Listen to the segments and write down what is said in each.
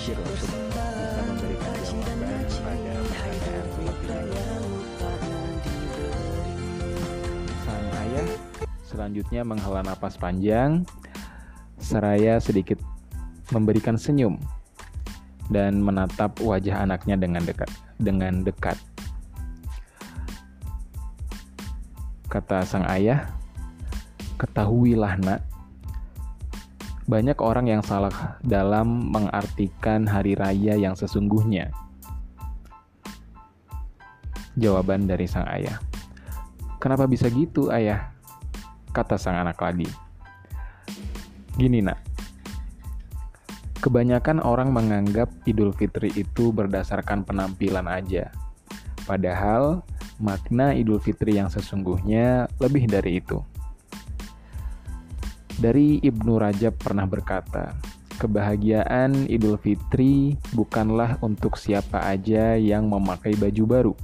berpikir untuk bisa memberikan jawaban pada pertanyaan. Sang ayah selanjutnya menghela napas panjang, seraya sedikit memberikan senyum dan menatap wajah anaknya dengan dekat. Dengan dekat. Kata sang ayah, ketahuilah nak, banyak orang yang salah dalam mengartikan hari raya yang sesungguhnya. Jawaban dari sang ayah. Kenapa bisa gitu, ayah? Kata sang anak lagi. Gini, nak. Kebanyakan orang menganggap Idul Fitri itu berdasarkan penampilan aja. Padahal makna Idul Fitri yang sesungguhnya lebih dari itu. Dari Ibnu Rajab pernah berkata, kebahagiaan Idul Fitri bukanlah untuk siapa aja yang memakai baju baru.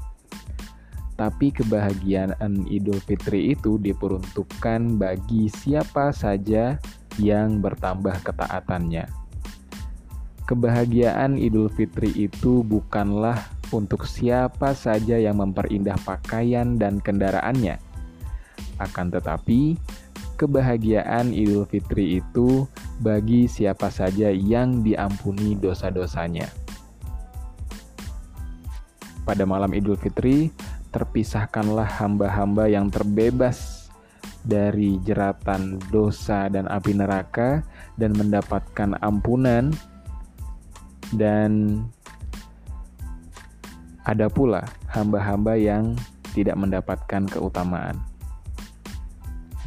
Tapi kebahagiaan Idul Fitri itu diperuntukkan bagi siapa saja yang bertambah ketaatannya. Kebahagiaan Idul Fitri itu bukanlah untuk siapa saja yang memperindah pakaian dan kendaraannya. Akan tetapi, kebahagiaan Idul Fitri itu bagi siapa saja yang diampuni dosa-dosanya. Pada malam Idul Fitri, terpisahkanlah hamba-hamba yang terbebas dari jeratan dosa dan api neraka dan mendapatkan ampunan dan ada pula hamba-hamba yang tidak mendapatkan keutamaan.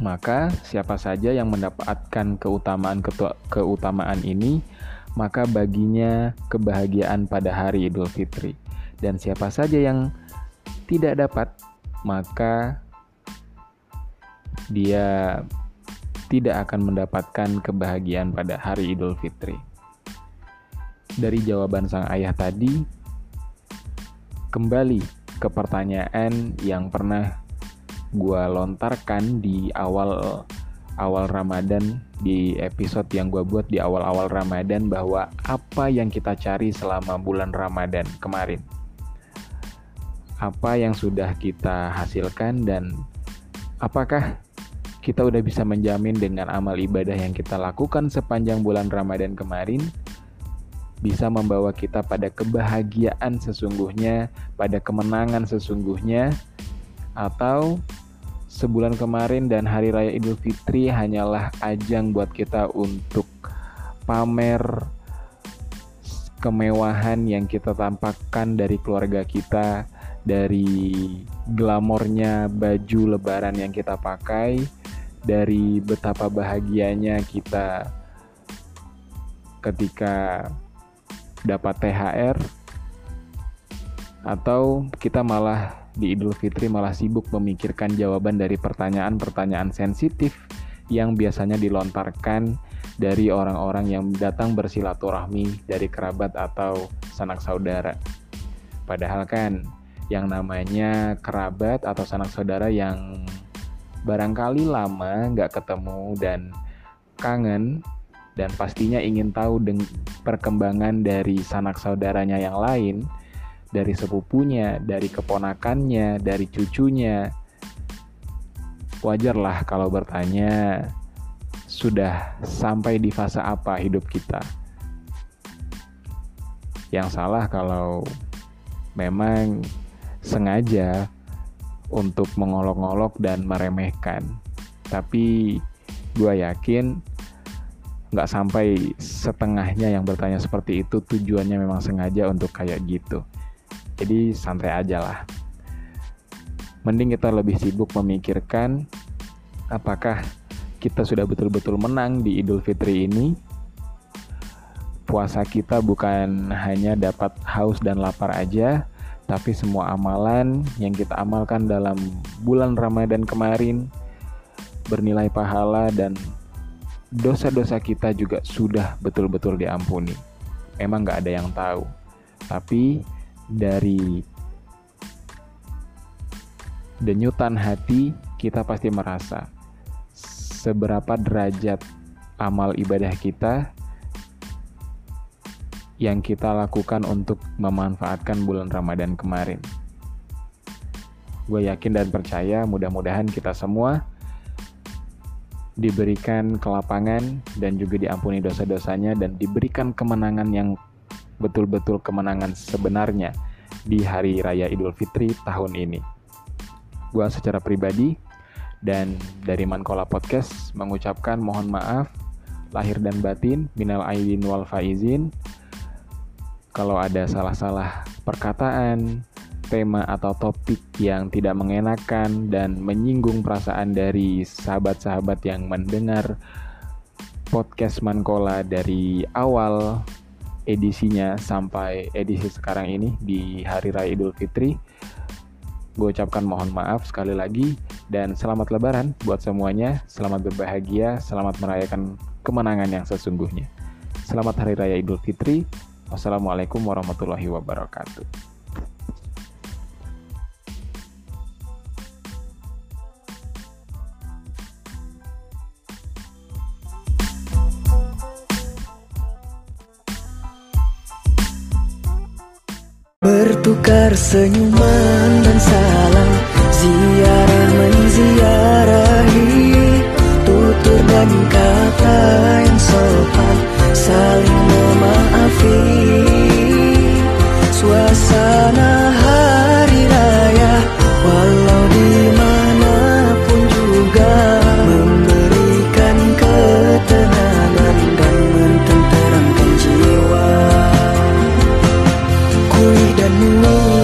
Maka siapa saja yang mendapatkan keutamaan keutamaan ini, maka baginya kebahagiaan pada hari Idul Fitri. Dan siapa saja yang tidak dapat, maka dia tidak akan mendapatkan kebahagiaan pada hari Idul Fitri. Dari jawaban sang ayah tadi, kembali ke pertanyaan yang pernah gue lontarkan di awal awal Ramadan di episode yang gue buat di awal-awal Ramadan bahwa apa yang kita cari selama bulan Ramadan kemarin. Apa yang sudah kita hasilkan dan apakah kita udah bisa menjamin dengan amal ibadah yang kita lakukan sepanjang bulan Ramadan kemarin bisa membawa kita pada kebahagiaan sesungguhnya, pada kemenangan sesungguhnya, atau sebulan kemarin dan hari raya Idul Fitri hanyalah ajang buat kita untuk pamer kemewahan yang kita tampakkan dari keluarga kita, dari glamornya baju lebaran yang kita pakai, dari betapa bahagianya kita ketika dapat THR atau kita malah di Idul Fitri malah sibuk memikirkan jawaban dari pertanyaan-pertanyaan sensitif yang biasanya dilontarkan dari orang-orang yang datang bersilaturahmi dari kerabat atau sanak saudara. Padahal kan yang namanya kerabat atau sanak saudara yang barangkali lama nggak ketemu dan kangen dan pastinya ingin tahu perkembangan dari sanak saudaranya yang lain, dari sepupunya, dari keponakannya, dari cucunya. Wajarlah kalau bertanya, sudah sampai di fase apa hidup kita? Yang salah kalau memang sengaja untuk mengolok-olok dan meremehkan. Tapi gue yakin nggak sampai setengahnya yang bertanya seperti itu tujuannya memang sengaja untuk kayak gitu jadi santai aja lah. Mending kita lebih sibuk memikirkan apakah kita sudah betul-betul menang di Idul Fitri ini. Puasa kita bukan hanya dapat haus dan lapar aja tapi semua amalan yang kita amalkan dalam bulan Ramadan kemarin bernilai pahala dan dosa-dosa kita juga sudah betul-betul diampuni. Memang nggak ada yang tahu, tapi dari denyutan hati kita pasti merasa seberapa derajat amal ibadah kita yang kita lakukan untuk memanfaatkan bulan Ramadan kemarin. Gue yakin dan percaya mudah-mudahan kita semua diberikan kelapangan dan juga diampuni dosa-dosanya dan diberikan kemenangan yang betul-betul kemenangan sebenarnya di hari raya Idul Fitri tahun ini. Gue secara pribadi dan dari Mankola Podcast mengucapkan mohon maaf lahir dan batin minal aidin wal faizin kalau ada salah-salah perkataan, tema atau topik yang tidak mengenakan dan menyinggung perasaan dari sahabat-sahabat yang mendengar podcast Mankola dari awal edisinya sampai edisi sekarang ini di Hari Raya Idul Fitri. Gue ucapkan mohon maaf sekali lagi dan selamat lebaran buat semuanya. Selamat berbahagia, selamat merayakan kemenangan yang sesungguhnya. Selamat Hari Raya Idul Fitri. Wassalamualaikum warahmatullahi wabarakatuh. Bertukar senyuman dan salam Ziarah menziarahi Tutur dan kata yang sopan Saling memaafi penuh